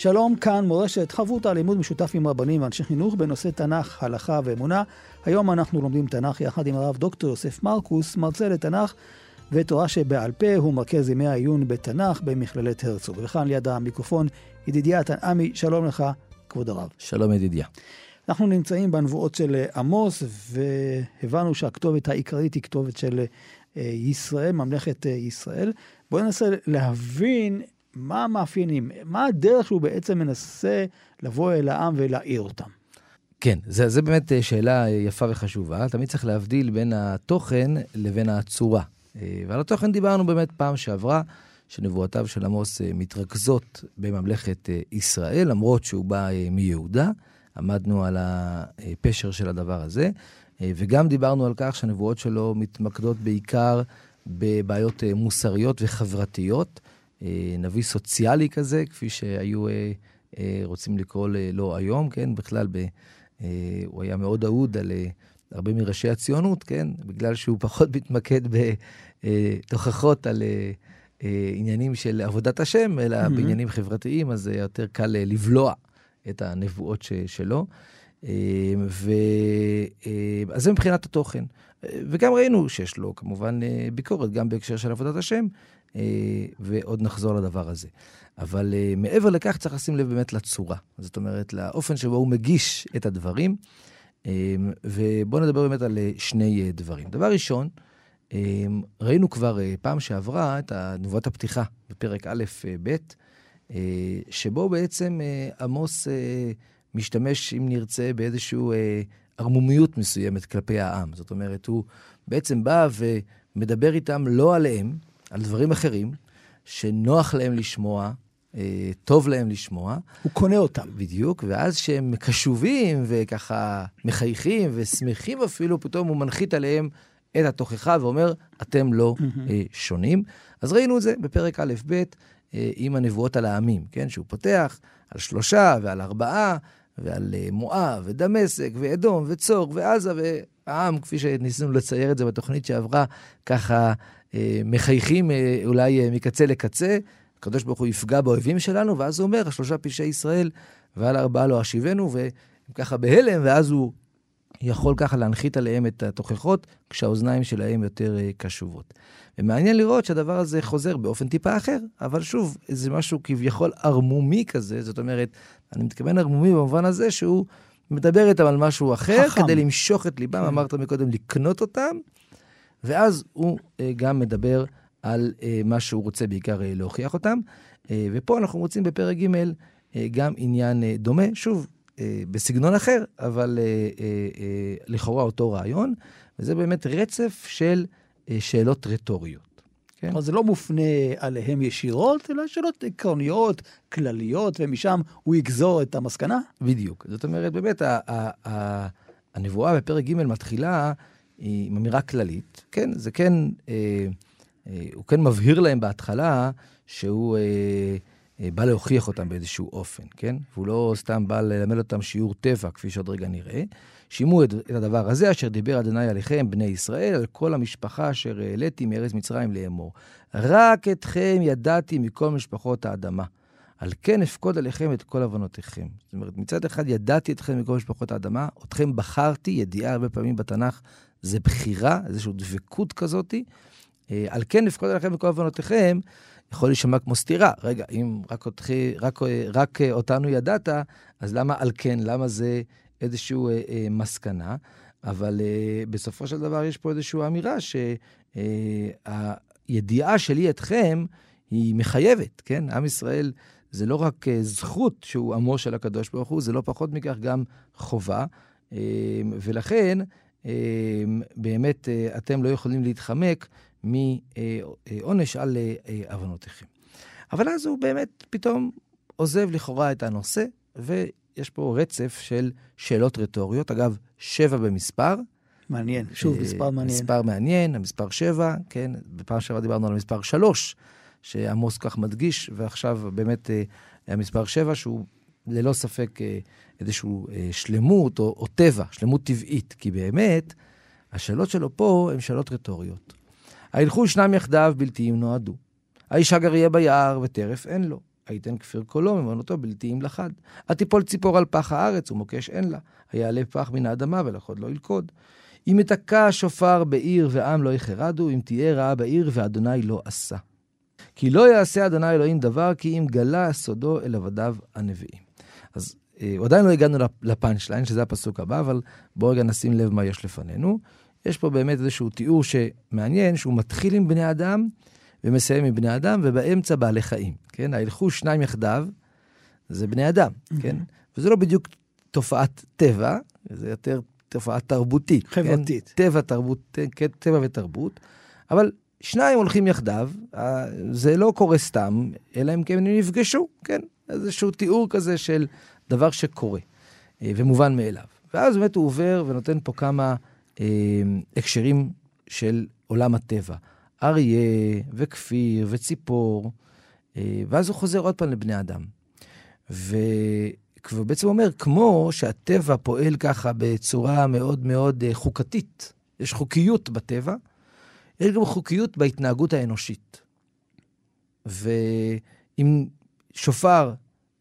שלום, כאן מורשת חברותא לימוד משותף עם רבנים ואנשי חינוך בנושא תנ"ך, הלכה ואמונה. היום אנחנו לומדים תנ"ך יחד עם הרב דוקטור יוסף מרקוס, מרצה לתנ"ך ותורה שבעל פה, הוא מרכז ימי העיון בתנ"ך במכללת הרצוג. וכאן ליד המיקרופון, ידידיה תנעמי, שלום לך, כבוד הרב. שלום ידידיה. אנחנו נמצאים בנבואות של עמוס, והבנו שהכתובת העיקרית היא כתובת של אה, ישראל, ממלכת אה, ישראל. בואו ננסה להבין מה המאפיינים, מה הדרך שהוא בעצם מנסה לבוא אל העם ולהעיר אותם. כן, זה, זה באמת אה, שאלה יפה וחשובה. תמיד צריך להבדיל בין התוכן לבין הצורה. ועל התוכן דיברנו באמת פעם שעברה, שנבואותיו של עמוס מתרכזות בממלכת ישראל, למרות שהוא בא מיהודה. עמדנו על הפשר של הדבר הזה. אה, וגם דיברנו על כך שהנבואות שלו מתמקדות בעיקר בבעיות אה, מוסריות וחברתיות. אה, נביא סוציאלי כזה, כפי שהיו רוצים לקרוא לו היום, כן? בכלל, ב, הוא היה מאוד אהוד על הרבה מראשי הציונות, כן? בגלל שהוא פחות מתמקד בתוכחות על עניינים של עבודת השם, אלא mm-hmm. בעניינים חברתיים, אז יותר קל לבלוע את הנבואות שלו. אה, ו... אה, אז זה מבחינת התוכן. וגם ראינו שיש לו כמובן אה, ביקורת, גם בהקשר של עבודת השם, ועוד נחזור לדבר הזה. אבל מעבר לכך צריך לשים לב באמת לצורה. זאת אומרת, לאופן שבו הוא מגיש את הדברים. ובואו נדבר באמת על שני דברים. דבר ראשון, ראינו כבר פעם שעברה את נבואת הפתיחה בפרק א'-ב', שבו בעצם עמוס משתמש, אם נרצה, באיזושהי אה, ערמומיות מסוימת כלפי העם. זאת אומרת, הוא בעצם בא ומדבר איתם לא עליהם, על דברים אחרים, שנוח להם לשמוע, אה, טוב להם לשמוע. הוא קונה אותם. בדיוק, ואז שהם קשובים וככה מחייכים ושמחים אפילו, פתאום הוא מנחית עליהם את התוכחה ואומר, אתם לא mm-hmm. אה, שונים. אז ראינו את זה בפרק א'-ב' אה, עם הנבואות על העמים, כן? שהוא פותח על שלושה ועל ארבעה, ועל אה, מואב, ודמשק, ואדום, וצור, ועזה, והעם, כפי שניסינו לצייר את זה בתוכנית שעברה, ככה אה, מחייכים אה, אולי מקצה לקצה. הקדוש ברוך הוא יפגע באויבים שלנו, ואז הוא אומר, השלושה פשעי ישראל, ועל ארבעה לא אשיבנו, והם ככה בהלם, ואז הוא יכול ככה להנחית עליהם את התוכחות, כשהאוזניים שלהם יותר קשובות. ומעניין לראות שהדבר הזה חוזר באופן טיפה אחר, אבל שוב, זה משהו כביכול ערמומי כזה, זאת אומרת, אני מתכוון ערמומי במובן הזה שהוא מדבר איתם על משהו אחר, חכם. כדי למשוך את ליבם, כן. אמרת מקודם, לקנות אותם, ואז הוא אה, גם מדבר על אה, מה שהוא רוצה בעיקר אה, להוכיח אותם. אה, ופה אנחנו מוצאים בפרק ג' אה, גם עניין אה, דומה, שוב, אה, בסגנון אחר, אבל אה, אה, אה, לכאורה אותו רעיון, וזה באמת רצף של אה, שאלות רטוריות. כן. כלומר, זה לא מופנה עליהם ישירות, אלא שאלות עקרוניות, כלליות, ומשם הוא יגזור את המסקנה? בדיוק. זאת אומרת, באמת, הנבואה בפרק ג' מתחילה עם אמירה כללית. כן, זה כן, אה, אה, הוא כן מבהיר להם בהתחלה שהוא אה, בא להוכיח אותם באיזשהו אופן, כן? והוא לא סתם בא ללמד אותם שיעור טבע, כפי שעוד רגע נראה. שימו את, את הדבר הזה, אשר דיבר אדוני עליכם, בני ישראל, על כל המשפחה אשר העליתי מארץ מצרים לאמור. רק אתכם ידעתי מכל משפחות האדמה. על כן אפקוד עליכם את כל עוונותיכם. זאת אומרת, מצד אחד ידעתי אתכם מכל משפחות האדמה, אתכם בחרתי, ידיעה הרבה פעמים בתנ"ך זה בחירה, איזושהי דבקות כזאתי. אה, על כן אפקוד עליכם מכל עוונותיכם, יכול להישמע כמו סתירה. רגע, אם רק, אותכי, רק, רק אותנו ידעת, אז למה על כן? למה זה איזושהי אה, אה, מסקנה? אבל אה, בסופו של דבר יש פה איזושהי אמירה שהידיעה אה, שלי אתכם היא מחייבת, כן? עם ישראל זה לא רק אה, זכות שהוא עמו של הקדוש ברוך הוא, זה לא פחות מכך גם חובה. אה, ולכן, אה, באמת, אה, אתם לא יכולים להתחמק מעונש על עוונותיכם. אבל אז הוא באמת פתאום עוזב לכאורה את הנושא, ויש פה רצף של שאלות רטוריות, אגב, שבע במספר. מעניין, שוב, אה, מספר מעניין. מספר מעניין, המספר שבע, כן, בפעם שעברה דיברנו על המספר שלוש, שעמוס כך מדגיש, ועכשיו באמת אה, המספר שבע, שהוא ללא ספק אה, איזושהי שלמות או, או טבע, שלמות טבעית, כי באמת, השאלות שלו פה הן שאלות רטוריות. הילכו שנם יחדיו בלתי אם נועדו. האיש הגר ביער וטרף אין לו. הייתן כפיר קולו, ממונותו בלתי אם לחד. תיפול ציפור על פח הארץ, ומוקש אין לה. היעלה פח מן האדמה, ולחוד לא ילכוד. אם יתקע שופר בעיר ועם לא יחרדו, אם תהיה רעה בעיר ואדוני לא עשה. כי לא יעשה אדוני אלוהים דבר, כי אם גלה סודו אל עבדיו הנביאים. אז אה, עדיין לא הגענו לפאנצ' ליין, שזה הפסוק הבא, אבל בואו רגע נשים לב מה יש לפנינו. יש פה באמת איזשהו תיאור שמעניין, שהוא מתחיל עם בני אדם ומסיים עם בני אדם, ובאמצע בעלי חיים, כן? הילכו שניים יחדיו, זה בני אדם, כן? וזה לא בדיוק תופעת טבע, זה יותר תופעה תרבותית. כן? חברתית. כן? טבע, תרבות, כן, טבע ותרבות. אבל שניים הולכים יחדיו, זה לא קורה סתם, אלא אם כן הם נפגשו, כן? איזשהו תיאור כזה של דבר שקורה אה, ומובן מאליו. ואז באמת הוא עובר ונותן פה כמה אה, הקשרים של עולם הטבע. אריה וכפיר וציפור, אה, ואז הוא חוזר עוד פעם לבני אדם. ובעצם אומר, כמו שהטבע פועל ככה בצורה מאוד מאוד אה, חוקתית, יש חוקיות בטבע, יש גם חוקיות בהתנהגות האנושית. ואם שופר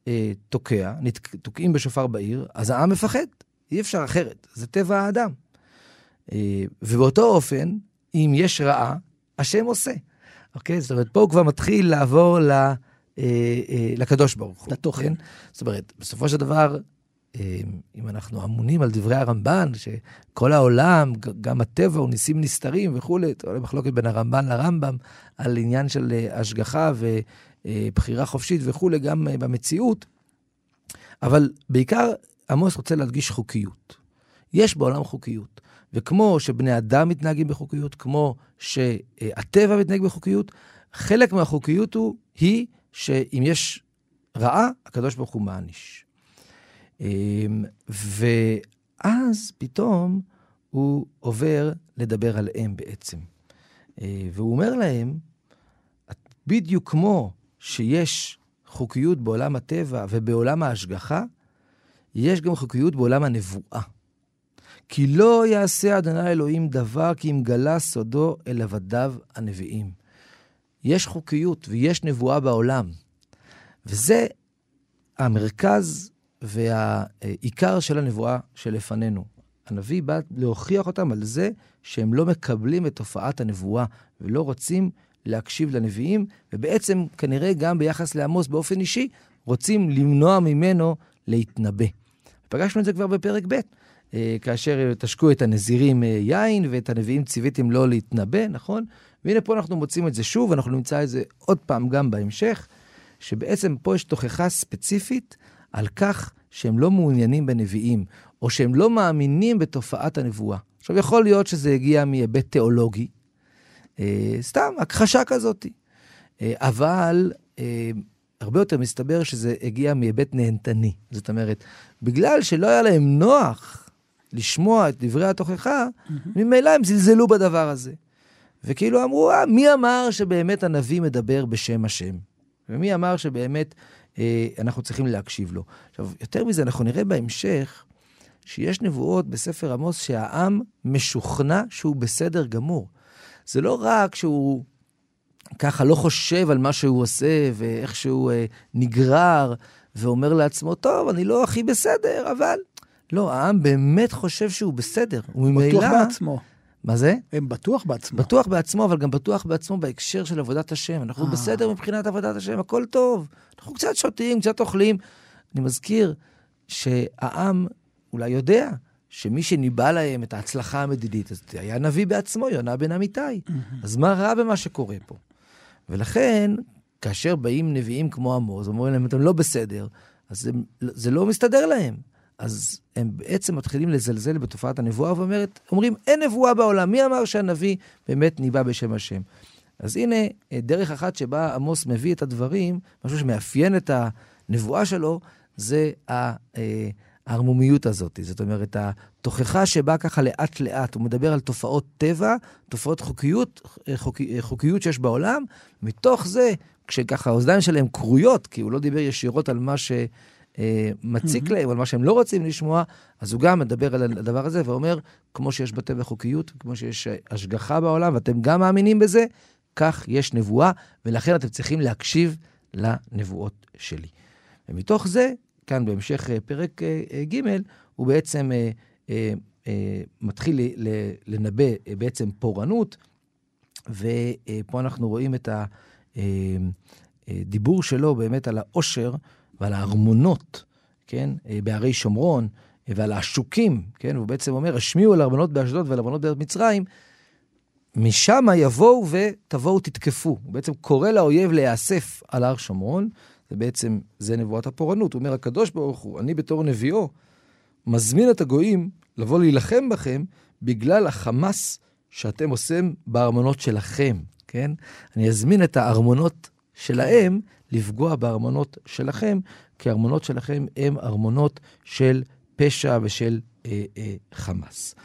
אה, תוקע, תוקעים בשופר בעיר, אז העם מפחד, אי אפשר אחרת, זה טבע האדם. אה, ובאותו אופן, אם יש רעה, השם עושה. אוקיי? זאת אומרת, פה הוא כבר מתחיל לעבור ל, אה, אה, לקדוש ברוך הוא. לתוכן. כן? זאת אומרת, בסופו של דבר, אה, אם אנחנו אמונים על דברי הרמב"ן, שכל העולם, גם הטבע הוא ניסים נסתרים וכולי, עולה מחלוקת בין הרמב"ן לרמב"ם על עניין של אה, השגחה ובחירה חופשית וכולי, גם אה, במציאות, אבל בעיקר עמוס רוצה להדגיש חוקיות. יש בעולם חוקיות. וכמו שבני אדם מתנהגים בחוקיות, כמו שהטבע מתנהג בחוקיות, חלק מהחוקיות הוא, היא שאם יש רעה, הקדוש ברוך הוא מעניש. אמ, ואז פתאום הוא עובר לדבר עליהם בעצם. אה, והוא אומר להם, בדיוק כמו שיש חוקיות בעולם הטבע ובעולם ההשגחה, יש גם חוקיות בעולם הנבואה. כי לא יעשה אדוני אלוהים דבר כי אם גלה סודו אל עבדיו הנביאים. יש חוקיות ויש נבואה בעולם. וזה המרכז והעיקר של הנבואה שלפנינו. הנביא בא להוכיח אותם על זה שהם לא מקבלים את תופעת הנבואה ולא רוצים להקשיב לנביאים, ובעצם כנראה גם ביחס לעמוס באופן אישי, רוצים למנוע ממנו להתנבא. פגשנו את זה כבר בפרק ב', כאשר תשקו את הנזירים אה, יין ואת הנביאים ציוויתם לא להתנבא, נכון? והנה פה אנחנו מוצאים את זה שוב, אנחנו נמצא את זה עוד פעם גם בהמשך, שבעצם פה יש תוכחה ספציפית על כך שהם לא מעוניינים בנביאים, או שהם לא מאמינים בתופעת הנבואה. עכשיו, יכול להיות שזה הגיע מהיבט תיאולוגי, אה, סתם, הכחשה כזאת. אה, אבל אה, הרבה יותר מסתבר שזה הגיע מהיבט נהנתני. זאת אומרת, בגלל שלא היה להם נוח לשמוע את דברי התוכחה, mm-hmm. ממילא הם זלזלו בדבר הזה. וכאילו אמרו, אה, מי אמר שבאמת הנביא מדבר בשם השם? ומי אמר שבאמת אה, אנחנו צריכים להקשיב לו? עכשיו, יותר מזה, אנחנו נראה בהמשך שיש נבואות בספר עמוס שהעם משוכנע שהוא בסדר גמור. זה לא רק שהוא ככה לא חושב על מה שהוא עושה ואיך שהוא אה, נגרר ואומר לעצמו, טוב, אני לא הכי בסדר, אבל... לא, העם באמת חושב שהוא בסדר. וממילא... בטוח בעצמו. מה זה? הם בטוח בעצמו. בטוח בעצמו, אבל גם בטוח בעצמו בהקשר של עבודת השם. אנחנו אה. בסדר מבחינת עבודת השם, הכל טוב. אנחנו קצת שותים, קצת אוכלים. אני מזכיר שהעם אולי יודע שמי שניבא להם את ההצלחה המדינית, אז היה נביא בעצמו, יונה בן אמיתי. אז מה רע במה שקורה פה? ולכן, כאשר באים נביאים כמו עמוז, אומרים להם, אתם לא בסדר, אז זה, זה לא מסתדר להם. אז הם בעצם מתחילים לזלזל בתופעת הנבואה, ואומרים, אין נבואה בעולם, מי אמר שהנביא באמת ניבא בשם השם? אז הנה דרך אחת שבה עמוס מביא את הדברים, משהו שמאפיין את הנבואה שלו, זה. אה, הערמומיות הזאת. זאת אומרת, התוכחה שבאה ככה לאט-לאט, הוא מדבר על תופעות טבע, תופעות חוקיות, חוק, חוקיות שיש בעולם, מתוך זה, כשככה האוזניים שלהם כרויות, כי הוא לא דיבר ישירות על מה שמציק mm-hmm. להם, על מה שהם לא רוצים לשמוע, אז הוא גם מדבר על הדבר הזה ואומר, כמו שיש בטבע חוקיות, כמו שיש השגחה בעולם, ואתם גם מאמינים בזה, כך יש נבואה, ולכן אתם צריכים להקשיב לנבואות שלי. ומתוך זה, כאן בהמשך פרק ג', הוא בעצם מתחיל לנבא בעצם פורענות, ופה אנחנו רואים את הדיבור שלו באמת על העושר ועל הארמונות, כן, בהרי שומרון, ועל העשוקים, כן, הוא בעצם אומר, השמיעו על ארמונות באשדוד ועל ארמונות בארץ מצרים, משם יבואו ותבואו תתקפו. הוא בעצם קורא לאויב להיאסף על הר שומרון, ובעצם זה נבואת הפורענות. הוא אומר, הקדוש ברוך הוא, אני בתור נביאו, מזמין את הגויים לבוא להילחם בכם בגלל החמאס שאתם עושים בארמונות שלכם, כן? אני אזמין את הארמונות שלהם לפגוע בארמונות שלכם, כי הארמונות שלכם הם ארמונות של פשע ושל אה, אה, חמאס.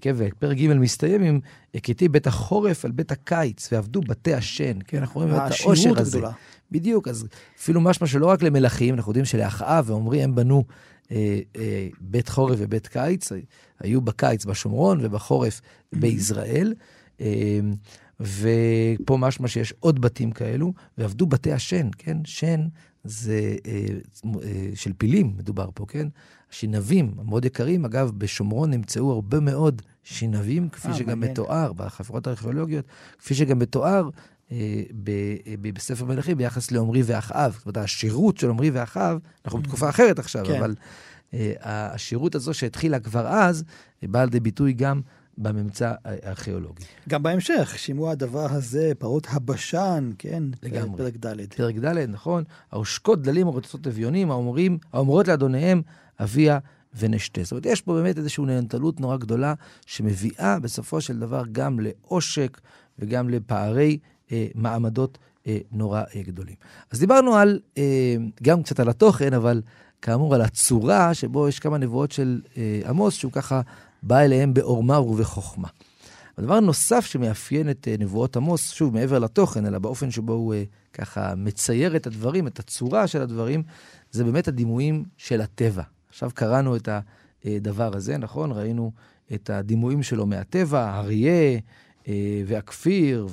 כן, ופרק ג' מסתיים עם הכיתי בית החורף על בית הקיץ, ועבדו בתי השן, כן, אנחנו רואים את העושר הזה. הגדולה. בדיוק, אז אפילו משמע שלא רק למלכים, אנחנו יודעים שלאחאב ועומרי הם בנו אה, אה, בית חורף ובית קיץ, היו בקיץ בשומרון ובחורף בישראל. אה, ופה משמע שיש עוד בתים כאלו, ועבדו בתי השן, כן? שן זה אה, אה, של פילים מדובר פה, כן? השנבים המאוד יקרים, אגב, בשומרון נמצאו הרבה מאוד שנבים, כפי 아, שגם מעניין. מתואר בחפירות הארכיאולוגיות, כפי שגם מתואר אה, ב, ב, בספר מלכים ביחס לעומרי ואחאב. זאת אומרת, השירות של עומרי ואחאב, אנחנו בתקופה אחרת עכשיו, כן. אבל אה, השירות הזו שהתחילה כבר אז, באה לידי ביטוי גם בממצא הארכיאולוגי. גם בהמשך, שימוע הדבר הזה, פרות הבשן, כן? לגמרי. פרק ד'. פרק ד', נכון. העושקות דלים ורצות אביונים, האומרים, האומרות לאדוניהם, אביה ונשתה. זאת אומרת, יש פה באמת איזושהי נהנתנות נורא גדולה, שמביאה בסופו של דבר גם לעושק וגם לפערי אה, מעמדות אה, נורא אה, גדולים. אז דיברנו על, אה, גם קצת על התוכן, אבל כאמור על הצורה שבו יש כמה נבואות של אה, עמוס, שהוא ככה בא אליהם בעורמה ובחוכמה. הדבר הנוסף שמאפיין את אה, נבואות עמוס, שוב, מעבר לתוכן, אלא באופן שבו הוא אה, ככה מצייר את הדברים, את הצורה של הדברים, זה באמת הדימויים של הטבע. עכשיו קראנו את הדבר הזה, נכון? ראינו את הדימויים שלו מהטבע, אריה אה, והכפיר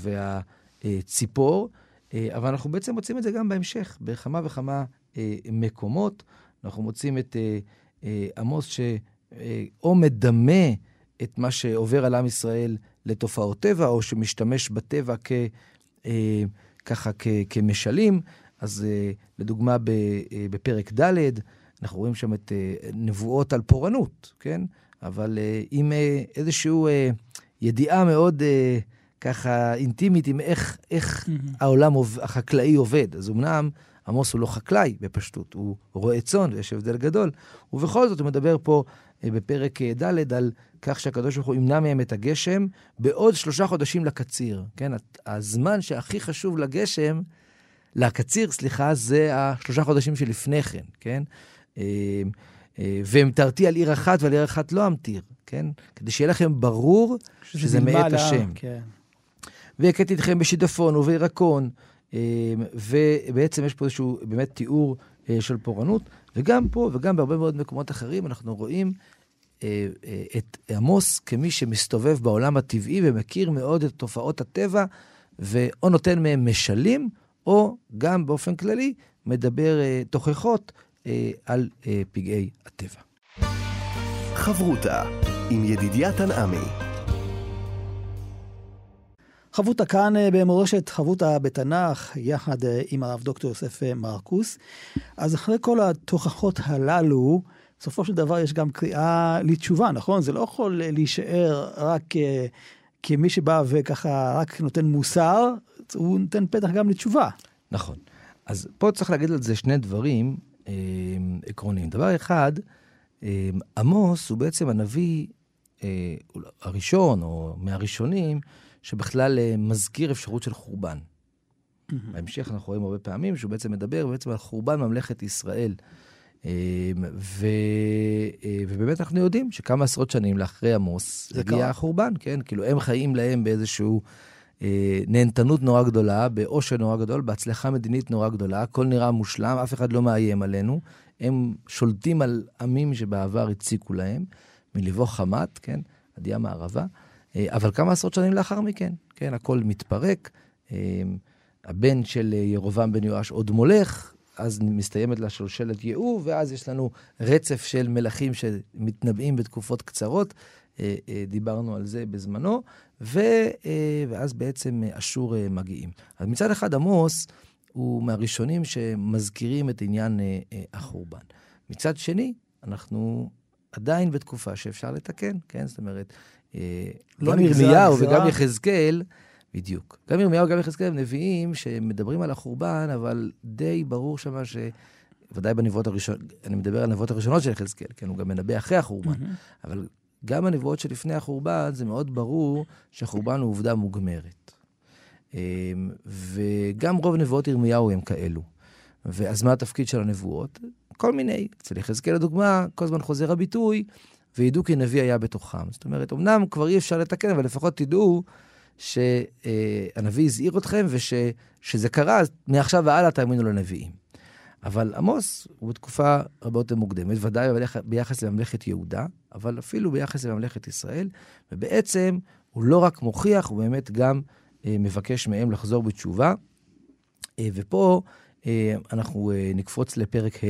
והציפור, אבל אנחנו בעצם מוצאים את זה גם בהמשך, בכמה וכמה מקומות. אנחנו מוצאים את עמוס ש... אה, או מדמה את מה שעובר על עם ישראל לתופעות טבע, או שמשתמש בטבע כ, אה, ככה כ, כמשלים. אז אה, לדוגמה, בפרק ד', אנחנו רואים שם את נבואות על פורענות, כן? אבל עם איזושהי ידיעה מאוד ככה אינטימית עם איך, איך mm-hmm. העולם החקלאי עובד. אז אמנם עמוס הוא לא חקלאי בפשטות, הוא רועה צאן ויש הבדל גדול, ובכל זאת הוא מדבר פה אה, בפרק אה, ד' על כך שהקדוש ברוך הוא ימנע מהם את הגשם בעוד שלושה חודשים לקציר. כן, הזמן שהכי חשוב לגשם, לקציר, סליחה, זה השלושה חודשים שלפני כן, כן? אה, והמטרתי על עיר אחת ועל עיר אחת לא אמטיר, כן? כדי שיהיה לכם ברור שזה מאת השם. כן. והכיתי אתכם בשידפון ובירקון, ובעצם יש פה איזשהו באמת תיאור של פורענות. וגם פה וגם בהרבה מאוד מקומות אחרים אנחנו רואים אה, אה, את עמוס כמי שמסתובב בעולם הטבעי ומכיר מאוד את תופעות הטבע, ואו נותן מהם משלים, או גם באופן כללי מדבר אה, תוכחות על פגעי הטבע. חברותה עם ידידיה תנעמי חבותה כאן אה, במורשת חבותה בתנ"ך, יחד אה, עם הרב דוקטור יוסף אה, מרקוס. אז אחרי כל התוכחות הללו, בסופו של דבר יש גם קריאה לתשובה, נכון? זה לא יכול להישאר רק כמי שבא וככה רק נותן מוסר, הוא נותן פתח גם לתשובה. נכון. אז פה צריך להגיד על זה שני דברים אה, עקרוניים. דבר אחד, אה, עמוס הוא בעצם הנביא אה, הראשון, או מהראשונים, שבכלל אה, מזכיר אפשרות של חורבן. בהמשך אנחנו רואים הרבה פעמים שהוא בעצם מדבר בעצם על חורבן ממלכת ישראל. אה, ו... אה, ובאמת אנחנו יודעים שכמה עשרות שנים לאחרי עמוס הגיע החורבן, כן? כאילו הם חיים להם באיזשהו אה, נהנתנות נורא גדולה, באושר נורא גדול, בהצלחה מדינית נורא גדולה, הכל נראה מושלם, אף אחד לא מאיים עלינו. הם שולטים על עמים שבעבר הציקו להם, מלבוא חמת, כן? עד ים הערבה. אה, אבל כמה עשרות שנים לאחר מכן, כן, הכל מתפרק, אה, הבן של ירובעם בן יואש עוד מולך, אז מסתיימת לה שושלת יהוא, ואז יש לנו רצף של מלכים שמתנבאים בתקופות קצרות. אה, אה, דיברנו על זה בזמנו, ו, אה, ואז בעצם אשור מגיעים. אז מצד אחד עמוס הוא מהראשונים שמזכירים את עניין החורבן. מצד שני, אנחנו עדיין בתקופה שאפשר לתקן, כן? זאת אומרת, לא גם ירמיהו וגם יחזקאל, בדיוק. גם ירמיהו וגם יחזקאל הם נביאים שמדברים על החורבן, אבל די ברור שמה ש... ודאי בנבואות הראשונות, אני מדבר על הנבואות הראשונות של יחזקאל, כן, הוא גם מנבא אחרי החורבן, mm-hmm. אבל גם הנבואות שלפני החורבן, זה מאוד ברור שהחורבן הוא עובדה מוגמרת. אמ, וגם רוב נבואות ירמיהו הם כאלו. ואז מה התפקיד של הנבואות? כל מיני. אצל יחזקאל לדוגמה, כל הזמן חוזר הביטוי, וידעו כי נביא היה בתוכם. זאת אומרת, אמנם כבר אי אפשר לתקן, אבל לפחות תדעו שהנביא הזהיר אתכם, ושזה קרה, אז מעכשיו והלאה תאמינו לנביאים. אבל עמוס הוא בתקופה הרבה יותר מוקדמת, ודאי ביחס לממלכת יהודה, אבל אפילו ביחס לממלכת ישראל, ובעצם הוא לא רק מוכיח, הוא באמת גם אה, מבקש מהם לחזור בתשובה. אה, ופה אה, אנחנו אה, נקפוץ לפרק ה',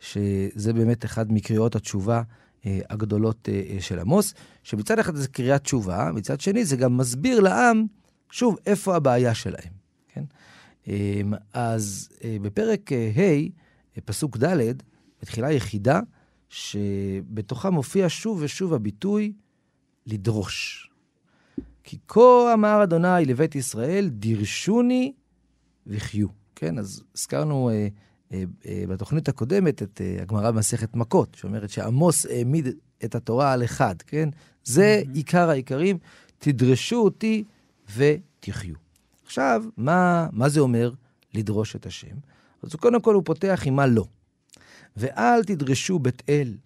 שזה באמת אחד מקריאות התשובה אה, הגדולות אה, אה, של עמוס, שמצד אחד זה קריאת תשובה, מצד שני זה גם מסביר לעם, שוב, איפה הבעיה שלהם, כן? אמ, אז אה, בפרק אה, ה', פסוק ד', מתחילה יחידה שבתוכה מופיע שוב ושוב הביטוי לדרוש. כי כה אמר אדוני לבית ישראל, דירשוני וחיו. כן, אז הזכרנו אה, אה, אה, בתוכנית הקודמת את אה, הגמרא במסכת מכות, שאומרת שעמוס העמיד את התורה על אחד, כן? זה. עיקר העיקרים, תדרשו אותי ותחיו. עכשיו, מה, מה זה אומר לדרוש את השם? אז קודם כל הוא פותח עם מה לא. ואל תדרשו בית אל,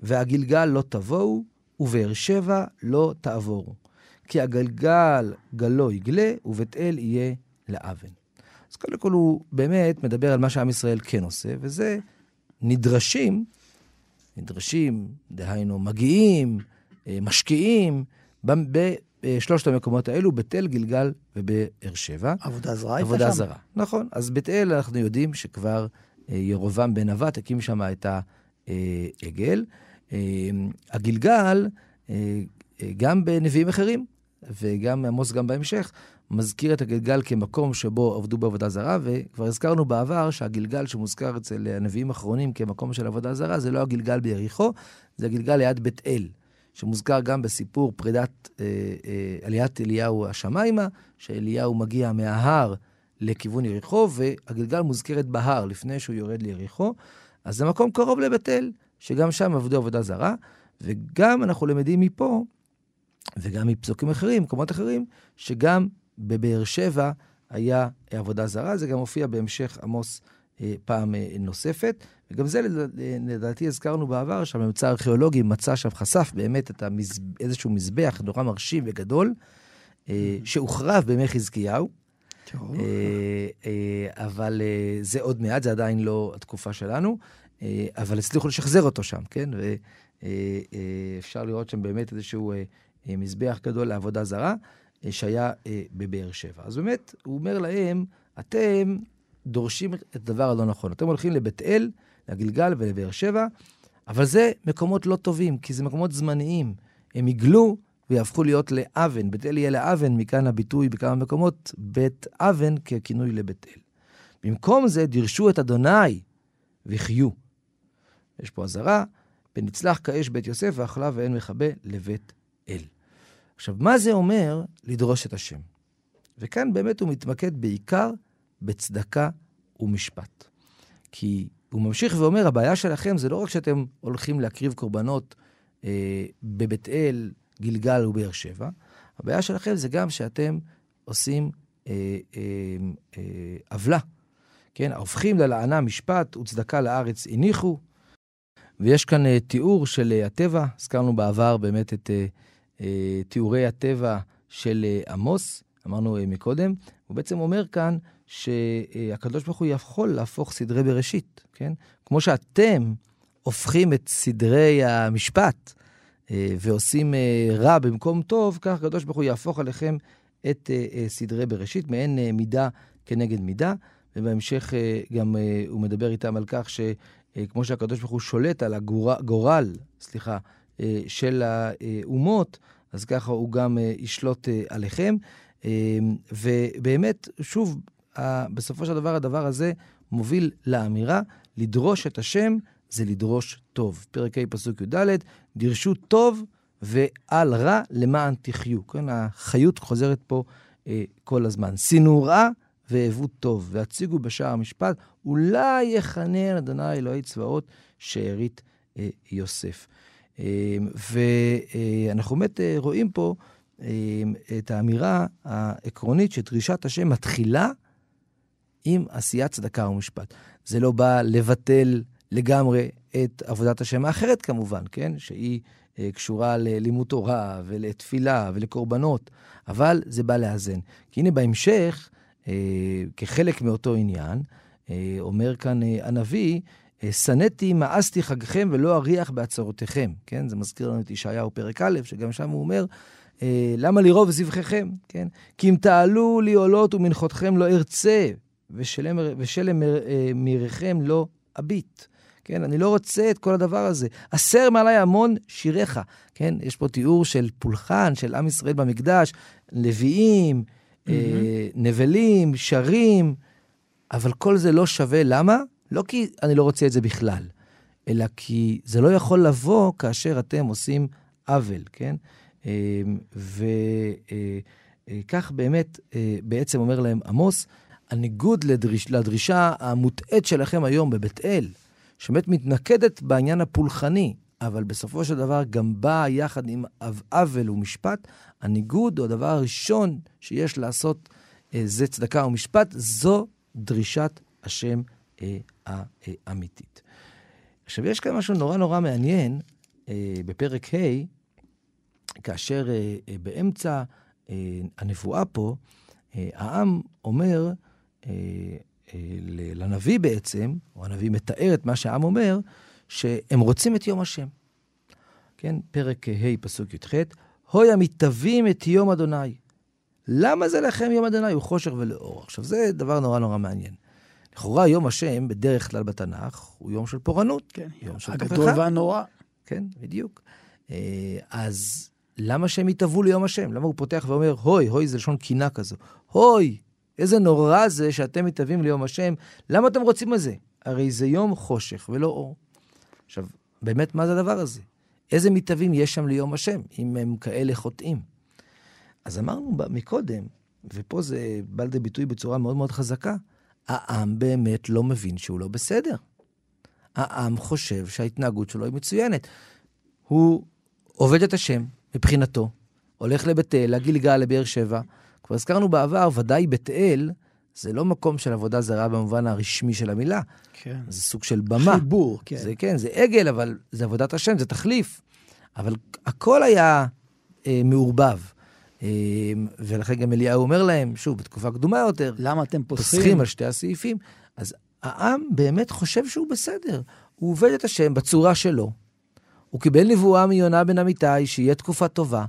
והגלגל לא תבואו, ובאר שבע לא תעבורו. כי הגלגל גלו יגלה, ובית אל יהיה לאבן. אז קודם כל הוא באמת מדבר על מה שעם ישראל כן עושה, וזה נדרשים, נדרשים, דהיינו מגיעים, אה, משקיעים, בשלושת המקומות האלו, בית אל, גלגל ובאר שבע. עבודה זרה הייתה שם? עבודה זרה, נכון. אז בית אל, אנחנו יודעים שכבר אה, ירובעם בן נבט הקים שם את העגל. אה, הגלגל, גם בנביאים אחרים, וגם עמוס גם בהמשך, מזכיר את הגלגל כמקום שבו עבדו בעבודה זרה, וכבר הזכרנו בעבר שהגלגל שמוזכר אצל הנביאים האחרונים כמקום של עבודה זרה, זה לא הגלגל ביריחו, זה הגלגל ליד בית אל, שמוזכר גם בסיפור פרידת אה, אה, עליית אליהו השמיימה, שאליהו מגיע מההר לכיוון יריחו, והגלגל מוזכרת בהר לפני שהוא יורד ליריחו. אז זה מקום קרוב לבית אל, שגם שם עבדו עבודה זרה, וגם אנחנו למדים מפה, וגם מפסוקים אחרים, מקומות אחרים, שגם בבאר שבע היה עבודה זרה, זה גם מופיע בהמשך עמוס אה, פעם אה, נוספת. וגם זה לדעתי הזכרנו בעבר, שהממצא הארכיאולוגי מצא שם, חשף באמת את המז... איזשהו מזבח נורא מרשים וגדול, אה, שהוחרב בימי חזקיהו. אבל זה עוד מעט, זה עדיין לא התקופה שלנו, אבל הצליחו לשחזר אותו שם, כן? ואפשר לראות שם באמת איזשהו מזבח גדול לעבודה זרה. אה, שהיה אה, בבאר שבע. אז באמת, הוא אומר להם, אתם דורשים את הדבר הלא נכון. אתם הולכים לבית אל, לגלגל ולבאר שבע, אבל זה מקומות לא טובים, כי זה מקומות זמניים. הם יגלו ויהפכו להיות לאבן. בית אל יהיה לאבן, מכאן הביטוי בכמה מקומות, בית אבן ככינוי לבית אל. במקום זה, דירשו את אדוני וחיו. יש פה אזהרה, ונצלח כאש בית יוסף, ואכלה ואין מכבה לבית אל. עכשיו, מה זה אומר לדרוש את השם? וכאן באמת הוא מתמקד בעיקר בצדקה ומשפט. כי הוא ממשיך ואומר, הבעיה שלכם זה לא רק שאתם הולכים להקריב קורבנות אה, בבית אל, גלגל ובאר שבע, הבעיה שלכם זה גם שאתם עושים אה, אה, אה, עוולה. כן, ההופכים ללענה משפט וצדקה לארץ הניחו. ויש כאן אה, תיאור של אה, הטבע, הזכרנו בעבר באמת את... אה, תיאורי הטבע של אה, עמוס, אמרנו אה, מקודם, הוא בעצם אומר כאן שהקדוש ברוך הוא יכול להפוך סדרי בראשית, כן? כמו שאתם הופכים את סדרי המשפט ועושים רע במקום טוב, כך הקדוש ברוך הוא יהפוך עליכם את סדרי בראשית, מעין מידה כנגד מידה, ובהמשך אה, גם אה, הוא מדבר איתם על כך שכמו שהקדוש ברוך הוא שולט על הגורל, סליחה, של האומות, אז ככה הוא גם ישלוט עליכם. ובאמת, שוב, בסופו של דבר, הדבר הזה מוביל לאמירה, לדרוש את השם זה לדרוש טוב. פרק ה' פסוק י"ד, דרשו טוב ועל רע למען תחיו. כן, החיות חוזרת פה אה, כל הזמן. שנאו רע והאבו טוב, והציגו בשער המשפט, אולי יחנן אדוני אלוהי צבאות שארית אה, יוסף. אה, ואנחנו באמת אה, רואים פה אה, את האמירה העקרונית שדרישת השם מתחילה עם עשיית צדקה ומשפט. זה לא בא לבטל לגמרי את עבודת השם האחרת כמובן, כן? שהיא אה, קשורה ללימוד תורה ולתפילה ולקורבנות, אבל זה בא לאזן. כי הנה בהמשך, אה, כחלק מאותו עניין, אומר כאן הנביא, שנאתי, מאסתי חגכם ולא אריח בעצרותיכם. כן? זה מזכיר לנו את ישעיהו פרק א', שגם שם הוא אומר, למה לרוב זבחיכם? כן? כי אם תעלו לי עולות ומנחותכם לא ארצה, ושלם מיריכם לא אביט. כן, אני לא רוצה את כל הדבר הזה. הסר מעלי המון שיריך. כן, יש פה תיאור של פולחן, של עם ישראל במקדש, לוויים, mm-hmm. אה, נבלים, שרים, אבל כל זה לא שווה. למה? לא כי אני לא רוצה את זה בכלל, אלא כי זה לא יכול לבוא כאשר אתם עושים עוול, כן? אה, וכך אה, באמת, אה, בעצם אומר להם עמוס, הניגוד לדריש, לדרישה המוטעית שלכם היום בבית אל, שבאמת מתנקדת בעניין הפולחני, אבל בסופו של דבר גם באה יחד עם עוול ומשפט, הניגוד, או הדבר הראשון שיש לעשות, זה צדקה ומשפט, זו דרישת השם אה, האמיתית. עכשיו, יש כאן משהו נורא נורא מעניין אה, בפרק ה', כאשר באמצע הנבואה פה, העם אומר, לנביא בעצם, או הנביא מתאר את מה שהעם אומר, שהם רוצים את יום השם. כן, פרק ה', פסוק י"ח, הוי המתאבים את יום אדוני. למה זה לכם יום אדוני? הוא חושך ולאור. עכשיו, זה דבר נורא נורא מעניין. לכאורה, יום השם, בדרך כלל בתנ"ך, הוא יום של פורענות. כן, יום של תוכחה. הגדול והנורא. כן, בדיוק. אה, אז למה שהם יתאבו ליום השם? למה הוא פותח ואומר, הוי, הוי זה לשון קינה כזו. הוי, איזה נורא זה שאתם מתאבים ליום השם. למה אתם רוצים את זה? הרי זה יום חושך ולא אור. עכשיו, באמת, מה זה הדבר הזה? איזה מתאבים יש שם ליום השם, אם הם כאלה חוטאים? אז אמרנו מקודם, ופה זה בא לידי ביטוי בצורה מאוד מאוד חזקה, העם באמת לא מבין שהוא לא בסדר. העם חושב שההתנהגות שלו היא מצוינת. הוא עובד את השם, מבחינתו, הולך לבית אל, לגלגל, לבאר שבע, כבר הזכרנו בעבר, ודאי בית אל, זה לא מקום של עבודה זרה במובן הרשמי של המילה. כן. זה סוג של במה. חיבור, כן. זה כן, זה עגל, אבל זה עבודת השם, זה תחליף. אבל הכל היה אה, מעורבב. אה, ולכן גם אליהו אומר להם, שוב, בתקופה קדומה יותר, למה אתם פוסחים? פוסחים על שתי הסעיפים. אז העם באמת חושב שהוא בסדר. הוא עובד את השם בצורה שלו. הוא קיבל נבואה מיונה בן אמיתי, שיהיה תקופה טובה.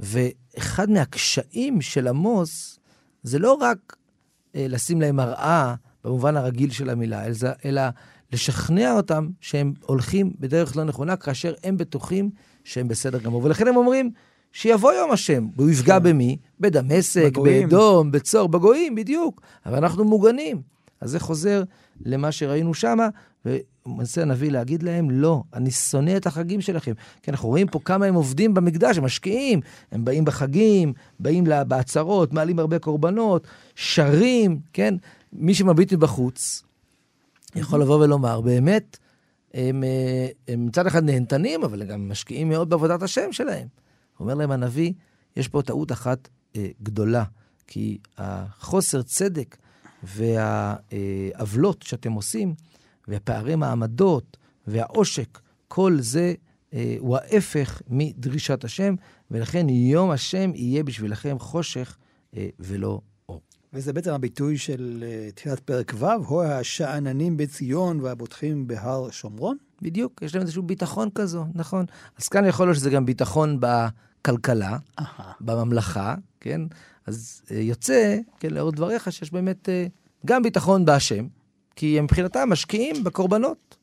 ואחד מהקשיים של עמוס זה לא רק אה, לשים להם מראה במובן הרגיל של המילה, אלא, אלא לשכנע אותם שהם הולכים בדרך לא נכונה, כאשר הם בטוחים שהם בסדר גמור. ולכן הם אומרים, שיבוא יום השם, והוא יפגע כן. במי? בדמשק, באדום, בצור, בגויים, בדיוק. אבל אנחנו מוגנים. אז זה חוזר למה שראינו שמה, ומנסה הנביא להגיד להם, לא, אני שונא את החגים שלכם. כי אנחנו רואים פה כמה הם עובדים במקדש, הם משקיעים, הם באים בחגים, באים בעצרות, מעלים הרבה קורבנות, שרים, כן? מי שמביט מבחוץ, יכול לבוא ולומר, באמת, הם, אה, הם מצד אחד נהנתנים, אבל גם משקיעים מאוד בעבודת השם שלהם. אומר להם הנביא, יש פה טעות אחת אה, גדולה, כי החוסר צדק והעוולות שאתם עושים, ופערי מעמדות והעושק, כל זה אה, הוא ההפך מדרישת השם, ולכן יום השם יהיה בשבילכם חושך אה, ולא אור. וזה בעצם הביטוי של אה, תחילת פרק ו', הו השאננים בציון והבוטחים בהר שומרון? בדיוק, יש להם איזשהו ביטחון כזו, נכון. אז כאן יכול להיות שזה גם ביטחון בכלכלה, בממלכה, כן? אז אה, יוצא, כן, לאור דבריך, שיש באמת אה, גם ביטחון בהשם, כי הם מבחינתם משקיעים בקורבנות,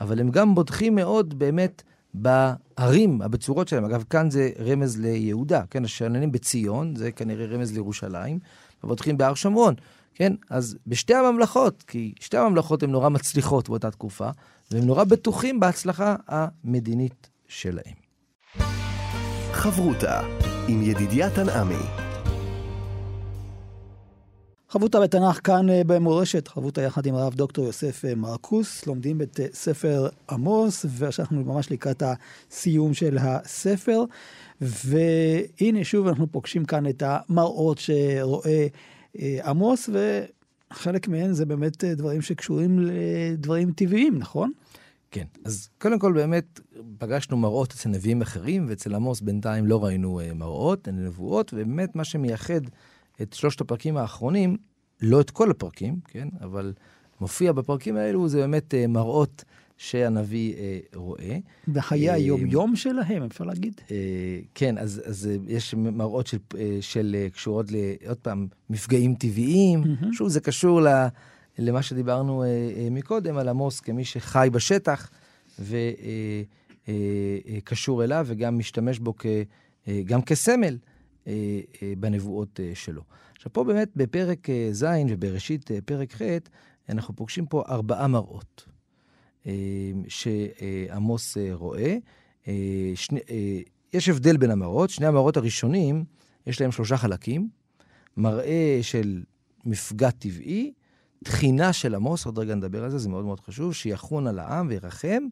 אבל הם גם בוטחים מאוד באמת בערים, הבצורות שלהם. אגב, כאן זה רמז ליהודה, כן? השאננים בציון, זה כנראה רמז לירושלים, ובוטחים בהר שומרון, כן? אז בשתי הממלכות, כי שתי הממלכות הן נורא מצליחות באותה תקופה, והם נורא בטוחים בהצלחה המדינית שלהם. חברותה עם ידידיה תנעמי. חברותה בתנ"ך כאן אה, במורשת, חברותה יחד עם הרב דוקטור יוסף אה, מרקוס, לומדים את אה, ספר עמוס, ועכשיו אנחנו ממש לקראת הסיום של הספר. והנה שוב אנחנו פוגשים כאן את המראות שרואה עמוס, וחלק מהן זה באמת דברים שקשורים לדברים טבעיים, נכון? כן, אז קודם כל באמת פגשנו מראות אצל נביאים אחרים, ואצל עמוס בינתיים לא ראינו מראות, הן נבואות, ובאמת מה שמייחד את שלושת הפרקים האחרונים, לא את כל הפרקים, כן? אבל מופיע בפרקים האלו, זה באמת uh, מראות שהנביא uh, רואה. בחיי uh, היום-יום שלהם, אפשר להגיד? Uh, כן, אז, אז uh, יש מראות של, uh, של uh, קשורות, ל, עוד פעם, מפגעים טבעיים. Mm-hmm. שוב, זה קשור ל, למה שדיברנו uh, uh, מקודם, על עמוס כמי שחי בשטח, וקשור uh, אליו, וגם משתמש בו כ, גם כסמל. אה, אה, בנבואות אה, שלו. עכשיו, פה באמת בפרק ז' ובראשית פרק ח', אנחנו פוגשים פה ארבעה מראות שעמוס רואה. שני, יש הבדל בין המראות, שני המראות הראשונים, יש להם שלושה חלקים. מראה של מפגע טבעי, תחינה של עמוס, עוד רגע נדבר על זה, זה מאוד מאוד חשוב, שיחון על העם וירחם,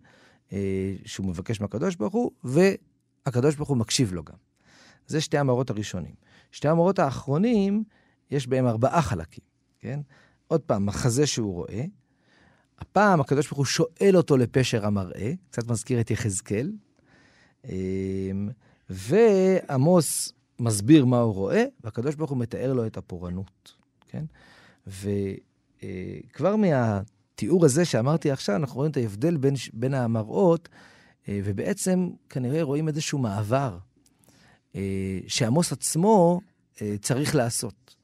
שהוא מבקש מהקדוש ברוך הוא, והקדוש ברוך הוא מקשיב לו גם. זה שתי המראות הראשונים. שתי המראות האחרונים, יש בהם ארבעה חלקים, כן? עוד פעם, מחזה שהוא רואה. הפעם הקדוש ברוך הוא שואל אותו לפשר המראה, קצת מזכיר את יחזקאל. אמ, ועמוס מסביר מה הוא רואה, והקדוש ברוך הוא מתאר לו את הפורענות, כן? וכבר מהתיאור הזה שאמרתי עכשיו, אנחנו רואים את ההבדל בין, בין המראות, אה, ובעצם כנראה רואים איזשהו מעבר אה, שעמוס עצמו אה, צריך לעשות.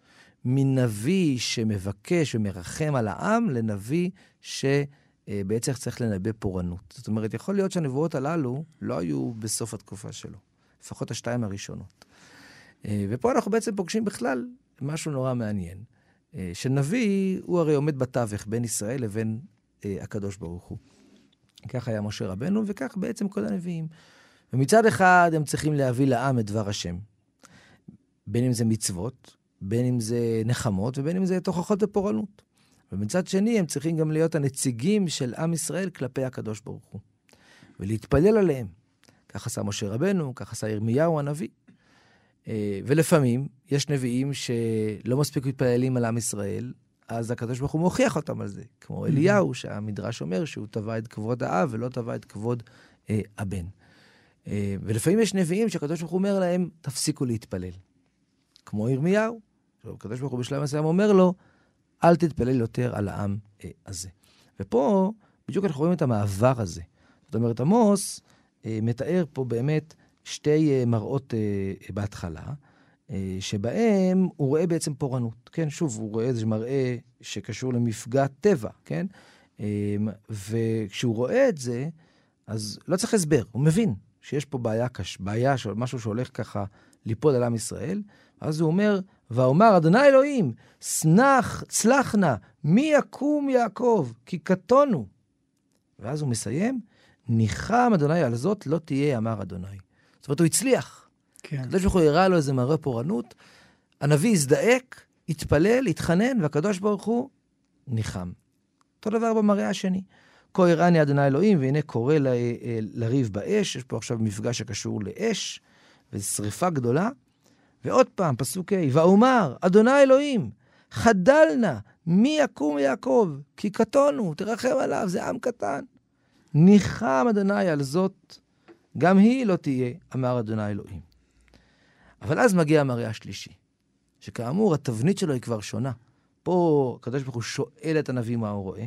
מנביא שמבקש ומרחם על העם לנביא שבעצם צריך לנבא פורענות. זאת אומרת, יכול להיות שהנבואות הללו לא היו בסוף התקופה שלו, לפחות השתיים הראשונות. אה, ופה אנחנו בעצם פוגשים בכלל משהו נורא מעניין, שנביא הוא הרי עומד בתווך בין ישראל לבין הקדוש ברוך הוא. כך היה משה רבנו, וכך בעצם כל הנביאים. ומצד אחד הם צריכים להביא לעם את דבר השם. בין אם זה מצוות, בין אם זה נחמות, ובין אם זה תוכחות ופורענות. ומצד שני, הם צריכים גם להיות הנציגים של עם ישראל כלפי הקדוש ברוך הוא. ולהתפלל עליהם. כך עשה משה רבנו, כך עשה ירמיהו הנביא. אה, ולפעמים יש נביאים שלא מספיק מתפללים על עם ישראל, אז הקדוש ברוך הוא מוכיח אותם על זה. כמו אליהו, שהמדרש אומר שהוא תבע את כבוד האב ולא תבע את כבוד אה, הבן. אה, ולפעמים יש נביאים שהקדוש ברוך הוא אומר להם, תפסיקו להתפלל. כמו ירמיהו, הקדוש ברוך הוא בשלב מסוים אומר לו, אל תתפלל יותר על העם אה, הזה. ופה בדיוק אנחנו רואים את המעבר הזה. זאת אומרת, עמוס אה, מתאר פה באמת שתי אה, מראות אה, בהתחלה, אה, שבהם הוא רואה בעצם פורענות. כן, שוב, הוא רואה איזה מראה שקשור למפגע טבע, כן? וכשהוא רואה את זה, אז לא צריך הסבר, הוא מבין. שיש פה בעיה קש, בעיה, משהו שהולך ככה ליפול על עם ישראל, אז הוא אומר, ואומר, אדוני אלוהים, סנח, צלח נא, מי יקום יעקב, כי קטונו. ואז הוא מסיים, ניחם אדוני על זאת לא תהיה, אמר אדוני. זאת אומרת, הוא הצליח. כן. הקדוש ברוך הוא הראה לו איזה מראה פורענות, הנביא הזדעק, התפלל, התחנן, והקדוש ברוך הוא ניחם. אותו דבר במראה השני. כה הראני אדוני אלוהים, והנה קורא ל, אה, לריב באש, יש פה עכשיו מפגש שקשור לאש, ושריפה גדולה. ועוד פעם, פסוק ה', ואומר, אדוני אלוהים, חדל נא, מי יקום יעקב? כי קטונו, תרחם עליו, זה עם קטן. ניחם אדוני על זאת, גם היא לא תהיה, אמר אדוני אלוהים. אבל אז מגיע המראה השלישי, שכאמור, התבנית שלו היא כבר שונה. פה הקדוש ברוך הוא שואל את הנביא מה הוא רואה,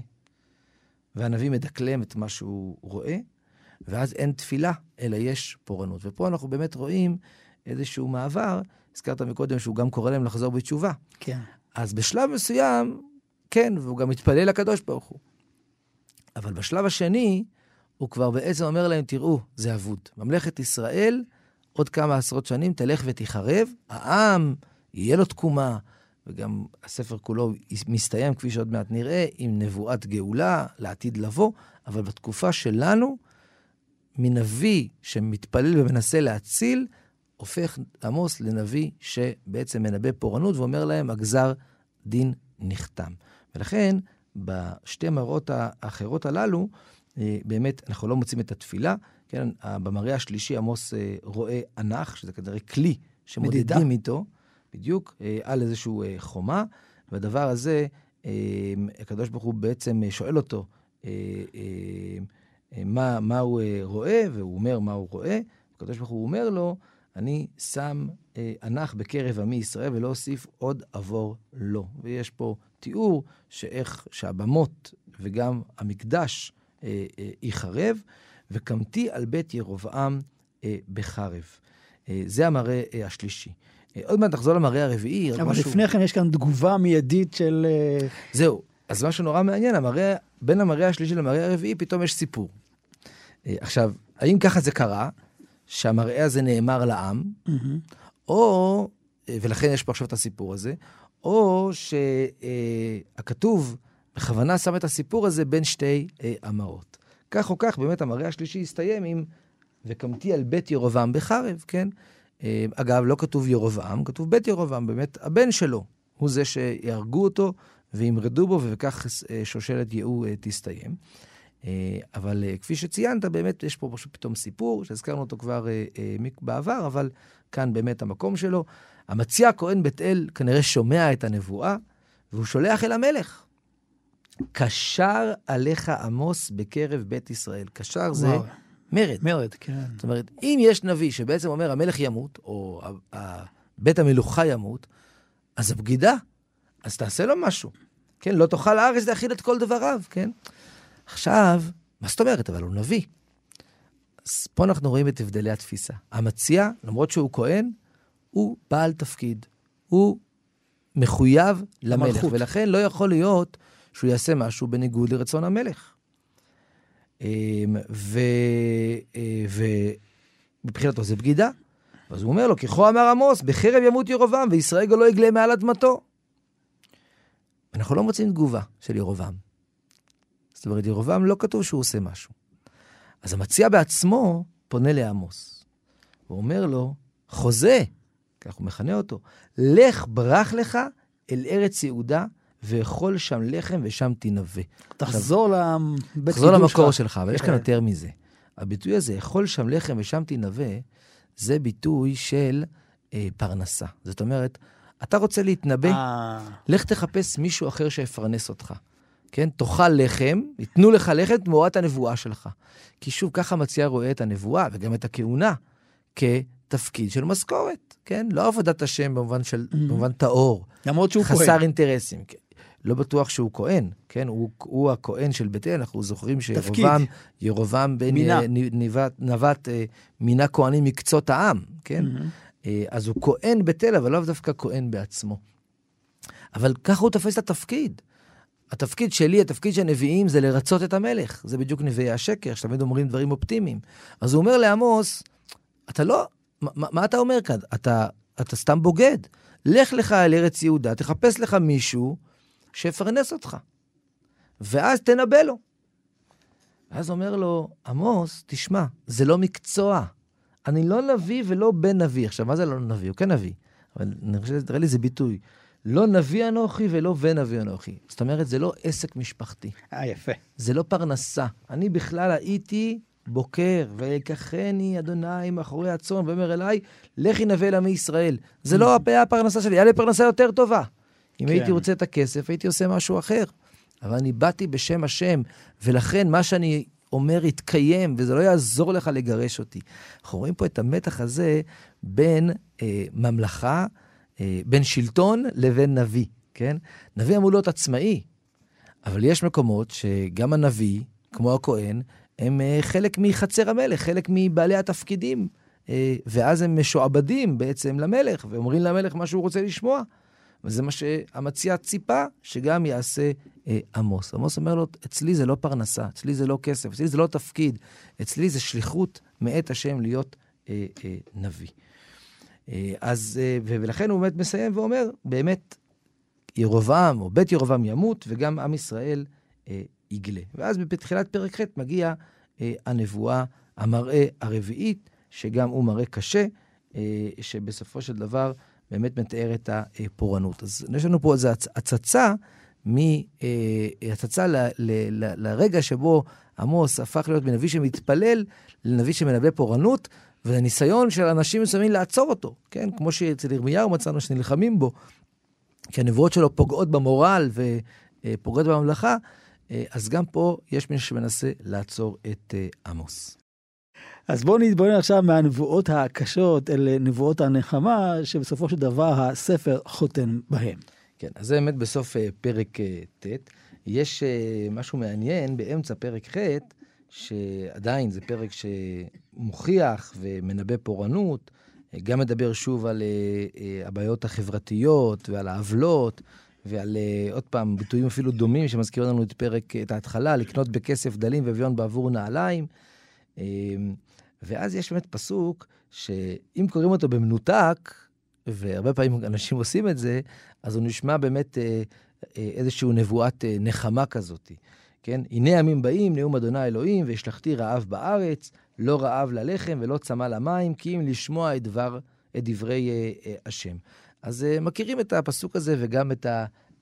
והנביא מדקלם את מה שהוא רואה, ואז אין תפילה, אלא יש פורענות. ופה אנחנו באמת רואים איזשהו מעבר. הזכרת מקודם שהוא גם קורא להם לחזור בתשובה. כן. אז בשלב מסוים, כן, והוא גם מתפלל לקדוש ברוך הוא. אבל בשלב השני, הוא כבר בעצם אומר להם, תראו, זה אבוד. ממלכת ישראל, עוד כמה עשרות שנים תלך ותיחרב, העם, יהיה לו תקומה, וגם הספר כולו מסתיים, כפי שעוד מעט נראה, עם נבואת גאולה לעתיד לבוא, אבל בתקופה שלנו, מנביא שמתפלל ומנסה להציל, הופך עמוס לנביא שבעצם מנבא פורענות ואומר להם, הגזר דין נחתם. ולכן, בשתי מראות האחרות הללו, באמת, אנחנו לא מוצאים את התפילה. כן, במראה השלישי עמוס אה, רואה אנח, שזה כנראה כלי שמודדים איתו, בדיוק, אה, על איזושהי חומה, והדבר הזה, הקדוש ברוך הוא בעצם שואל אותו מה, מה הוא רואה, והוא אומר מה הוא רואה. הקדוש ברוך הוא אומר לו, אני שם אנח בקרב עמי ישראל ולא אוסיף עוד עבור לו. ויש פה תיאור שאיך שהבמות וגם המקדש אה, אה, ייחרב, וקמתי על בית ירבעם אה, בחרב. אה, זה המראה אה, השלישי. אה, עוד מעט נחזור למראה הרביעי. אבל משהו... לפני כן יש כאן תגובה מיידית של... אה... זהו. אז משהו נורא מעניין, המראה, בין המראה השלישי למראה הרביעי פתאום יש סיפור. אה, עכשיו, האם ככה זה קרה, שהמראה הזה נאמר לעם, mm-hmm. או, אה, ולכן יש פה עכשיו את הסיפור הזה, או שהכתוב בכוונה שם את הסיפור הזה בין שתי אה, אמרות. כך או כך, באמת המראה השלישי הסתיים עם וקמתי על בית ירובעם בחרב, כן? אה, אגב, לא כתוב ירובעם, כתוב בית ירובעם, באמת הבן שלו הוא זה שיהרגו אותו וימרדו בו, וכך אה, שושלת יהוא אה, תסתיים. אה, אבל אה, כפי שציינת, באמת יש פה פשוט פתאום סיפור, שהזכרנו אותו כבר אה, בעבר, אבל כאן באמת המקום שלו. המציע הכהן בית אל כנראה שומע את הנבואה, והוא שולח אל המלך. קשר עליך עמוס בקרב בית ישראל. קשר זה וואו. מרד. מרד, כן. זאת אומרת, אם יש נביא שבעצם אומר המלך ימות, או בית המלוכה ימות, אז הבגידה, אז תעשה לו משהו. כן, לא תאכל הארץ להכיל את כל דבריו, כן? עכשיו, מה זאת אומרת? אבל הוא נביא. אז פה אנחנו רואים את הבדלי התפיסה. המציע, למרות שהוא כהן, הוא בעל תפקיד. הוא מחויב למלך, המלכות. ולכן לא יכול להיות שהוא יעשה משהו בניגוד לרצון המלך. אמ, אה, ומבחינתו זה בגידה. אז הוא אומר לו, ככה אמר עמוס, בחרב ימות ירובעם, וישראל לא יגלה מעל אדמתו. אנחנו לא מוצאים תגובה של ירובעם. זאת אומרת, ירובעם לא כתוב שהוא עושה משהו. אז המציע בעצמו פונה לעמוס. הוא אומר לו, חוזה, כך הוא מכנה אותו, לך ברח לך אל ארץ יהודה, ואכול שם לחם ושם תנבא. תחזור לבית תחזור למקור שלך, אבל יש כאן כן. יותר מזה. הביטוי הזה, אכול שם לחם ושם תנבא, זה ביטוי של אה, פרנסה. זאת אומרת, אתה רוצה להתנבא, אה. לך תחפש מישהו אחר שיפרנס אותך. כן? תאכל לחם, ייתנו לך לחם תמורת הנבואה שלך. כי שוב, ככה מציע רואה את הנבואה וגם את הכהונה כתפקיד של משכורת, כן? לא עבודת השם במובן של, mm. במובן טהור. למרות שהוא כהן. חסר אינטרסים. כן. לא בטוח שהוא כהן, כן? הוא, הוא הכהן של בית אל, אנחנו זוכרים שירובעם, ירובעם בן. נבט, נבט אה, מינה כהנים מקצות העם, כן? Mm-hmm. אז הוא כהן בית אל, אבל לאו דווקא כהן בעצמו. אבל ככה הוא תופס את התפקיד. התפקיד שלי, התפקיד של הנביאים, זה לרצות את המלך. זה בדיוק נביאי השקר, שתמיד אומרים דברים אופטימיים. אז הוא אומר לעמוס, אתה לא, מה, מה אתה אומר כאן? אתה, אתה סתם בוגד. לך לך אל ארץ יהודה, תחפש לך מישהו שיפרנס אותך. ואז תנבא לו. ואז אומר לו, עמוס, תשמע, זה לא מקצוע. אני לא נביא ולא בן נביא. עכשיו, מה זה לא נביא? הוא כן נביא. אבל אני חושב, תראה לי, זה ביטוי. לא נביא אנוכי ולא בן נביא אנוכי. זאת אומרת, זה לא עסק משפחתי. אה, יפה. זה לא פרנסה. אני בכלל הייתי בוקר, ויקחני אדוני מאחורי הצאן, ואומר אליי, לכי נבא אל עמי ישראל. זה לא הפרנסה שלי, היה לי פרנסה יותר טובה. אם כן. הייתי רוצה את הכסף, הייתי עושה משהו אחר. אבל אני באתי בשם השם, ולכן מה שאני אומר יתקיים, וזה לא יעזור לך לגרש אותי. אנחנו רואים פה את המתח הזה בין אה, ממלכה, אה, בין שלטון לבין נביא, כן? נביא אמור להיות עצמאי, אבל יש מקומות שגם הנביא, כמו הכהן, הם אה, חלק מחצר המלך, חלק מבעלי התפקידים ואז הם משועבדים בעצם למלך, ואומרים למלך מה שהוא רוצה לשמוע. וזה מה שהמציע ציפה שגם יעשה אה, עמוס. עמוס אומר לו, אצלי זה לא פרנסה, אצלי זה לא כסף, אצלי זה לא תפקיד, אצלי זה שליחות מאת השם להיות אה, אה, נביא. אה, אז, אה, ולכן הוא באמת מסיים ואומר, באמת, ירובעם, או בית ירובעם ימות, וגם עם ישראל אה, יגלה. ואז בתחילת פרק ח' מגיע אה, הנבואה, המראה הרביעית, שגם הוא מראה קשה, אה, שבסופו של דבר באמת מתאר את הפורענות. אז יש לנו פה איזו הצצה, מהצצה ל, ל, ל, לרגע שבו עמוס הפך להיות מנביא שמתפלל לנביא שמנבא פורענות, ולניסיון של אנשים מסוימים לעצור אותו, כן? כמו שאצל ירמיהו מצאנו שנלחמים בו, כי הנבואות שלו פוגעות במורל ופוגעות בממלכה, אז גם פה יש מי שמנסה לעצור את עמוס. אז בואו נתבונן עכשיו מהנבואות הקשות אל נבואות הנחמה, שבסופו של דבר הספר חותם בהם. כן, אז זה באמת בסוף uh, פרק uh, ט'. יש uh, משהו מעניין באמצע פרק ח', שעדיין זה פרק שמוכיח ומנבא פורענות, גם מדבר שוב על הבעיות החברתיות ועל העוולות. ועל עוד פעם ביטויים אפילו דומים שמזכירים לנו את פרק, את ההתחלה, לקנות בכסף דלים ואביון בעבור נעליים. ואז יש באמת פסוק שאם קוראים אותו במנותק, והרבה פעמים אנשים עושים את זה, אז הוא נשמע באמת אה, אה, איזושהי נבואת אה, נחמה כזאת. כן? הנה ימים באים, נאום אדוני אלוהים, והשלכתי רעב בארץ, לא רעב ללחם ולא צמא למים, כי אם לשמוע את, דבר, את דברי אה, אה, השם. אז אה, מכירים את הפסוק הזה וגם את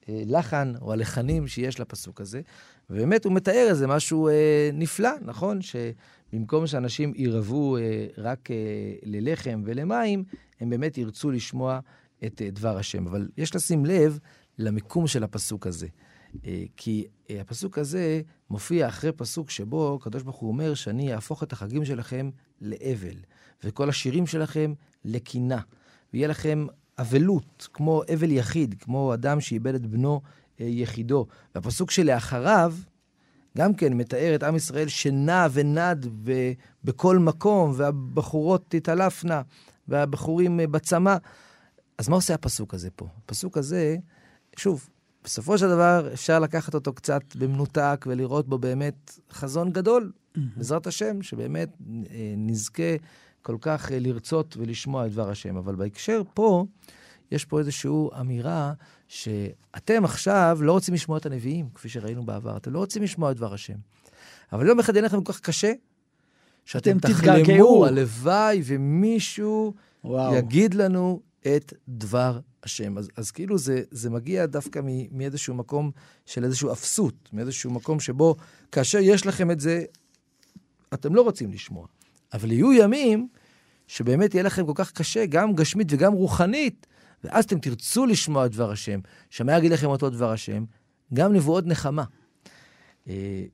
הלחן או הלחנים שיש לפסוק הזה. ובאמת הוא מתאר איזה משהו אה, נפלא, נכון? שבמקום שאנשים ירבו אה, רק אה, ללחם ולמים, הם באמת ירצו לשמוע את אה, דבר השם. אבל יש לשים לב למיקום של הפסוק הזה. כי הפסוק הזה מופיע אחרי פסוק שבו הקדוש ברוך הוא אומר שאני אהפוך את החגים שלכם לאבל, וכל השירים שלכם לקינה, ויהיה לכם אבלות, כמו אבל יחיד, כמו אדם שאיבד את בנו יחידו. והפסוק שלאחריו, גם כן מתאר את עם ישראל שנע ונד בכל מקום, והבחורות תתעלפנה, והבחורים בצמא. אז מה עושה הפסוק הזה פה? הפסוק הזה, שוב, בסופו של דבר אפשר לקחת אותו קצת במנותק ולראות בו באמת חזון גדול, mm-hmm. בעזרת השם, שבאמת אה, נזכה כל כך אה, לרצות ולשמוע את דבר השם. אבל בהקשר פה, יש פה איזושהי אמירה שאתם עכשיו לא רוצים לשמוע את הנביאים, כפי שראינו בעבר, אתם לא רוצים לשמוע את דבר השם. אבל יום אחד יהיה לכם כל כך קשה, שאתם תחלמו, הלוואי ומישהו וואו. יגיד לנו את דבר השם. אז, אז כאילו זה, זה מגיע דווקא מ, מאיזשהו מקום של איזשהו אפסות, מאיזשהו מקום שבו כאשר יש לכם את זה, אתם לא רוצים לשמוע. אבל יהיו ימים שבאמת יהיה לכם כל כך קשה, גם גשמית וגם רוחנית, ואז אתם תרצו לשמוע את דבר השם, שמה יגיד לכם אותו דבר השם? גם נבואות נחמה. אה,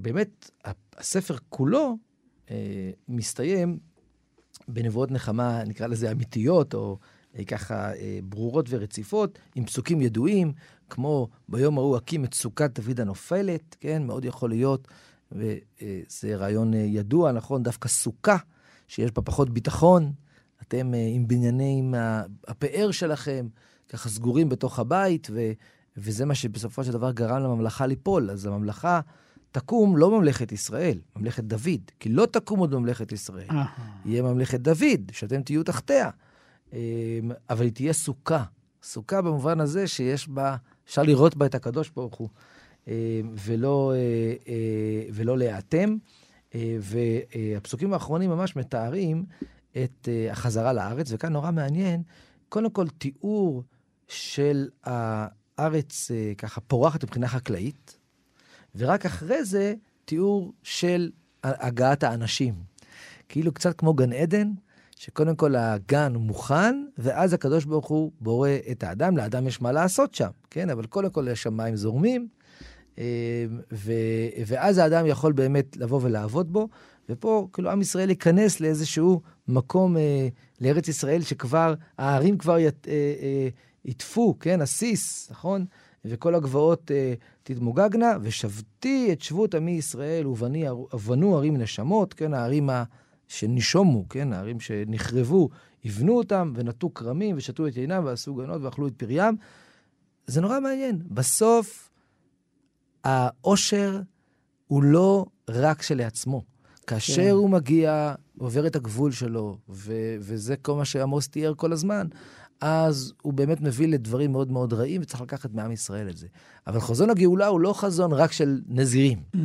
ובאמת, הספר כולו אה, מסתיים בנבואות נחמה, נקרא לזה אמיתיות, או אה, ככה ברורות ורציפות, עם פסוקים ידועים, כמו ביום ההוא הקים את סוכת דוד הנופלת, כן? מאוד יכול להיות, וזה רעיון ידוע, נכון? דווקא סוכה, שיש בה פחות ביטחון, אתם uh, עם בנייני, עם הפאר שלכם, ככה סגורים בתוך הבית, ו, וזה מה שבסופו של דבר גרם לממלכה ליפול. אז הממלכה תקום לא ממלכת ישראל, ממלכת דוד, כי לא תקום עוד ממלכת ישראל. יהיה ממלכת דוד, שאתם תהיו תחתיה. אמ, אבל היא תהיה סוכה. סוכה במובן הזה שיש בה, אפשר לראות בה את הקדוש ברוך הוא, אמ, ולא, אה, אה, ולא להיאטם. והפסוקים האחרונים ממש מתארים את uh, החזרה לארץ, וכאן נורא מעניין, קודם כל תיאור של הארץ uh, ככה פורחת מבחינה חקלאית, ורק אחרי זה תיאור של הגעת האנשים. כאילו קצת כמו גן עדן, שקודם כל הגן מוכן, ואז הקדוש ברוך הוא בורא את האדם, לאדם יש מה לעשות שם, כן? אבל קודם כל מים זורמים, אה, ו, ואז האדם יכול באמת לבוא ולעבוד בו, ופה כאילו עם ישראל ייכנס לאיזשהו מקום אה, לארץ ישראל שכבר, הערים כבר ית, אה, אה, כן, הסיס, נכון? וכל הגבעות אה, תתמוגגנה, ושבתי את שבות עמי ישראל ובנו ערים נשמות, כן, הערים שנישומו, כן, הערים שנחרבו, יבנו אותם ונטו כרמים ושתו את יינם ועשו גנות ואכלו את פריים. זה נורא מעניין. בסוף, העושר הוא לא רק שלעצמו. כאשר כן. הוא מגיע, עובר את הגבול שלו, ו- וזה כל מה שעמוס תיאר כל הזמן, אז הוא באמת מביא לדברים מאוד מאוד רעים, וצריך לקחת מעם ישראל את זה. אבל חזון הגאולה הוא לא חזון רק של נזירים. Mm-hmm.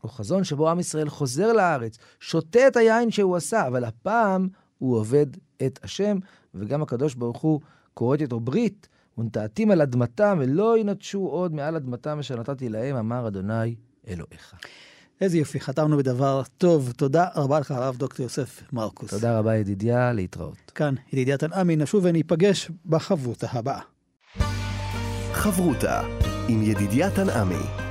הוא חזון שבו עם ישראל חוזר לארץ, שותה את היין שהוא עשה, אבל הפעם הוא עובד את השם, וגם הקדוש ברוך הוא כורת איתו ברית, ונטעתים על אדמתם, ולא ינטשו עוד מעל אדמתם אשר נתתי להם, אמר אדוני אלוהיך. איזה יופי, חתמנו בדבר טוב. תודה רבה לך, הרב דוקטור יוסף מרקוס. תודה רבה, ידידיה, להתראות. כאן, ידידיה תנעמי, נשוב וניפגש בחברותה הבאה. חברותה עם ידידיה תנעמי.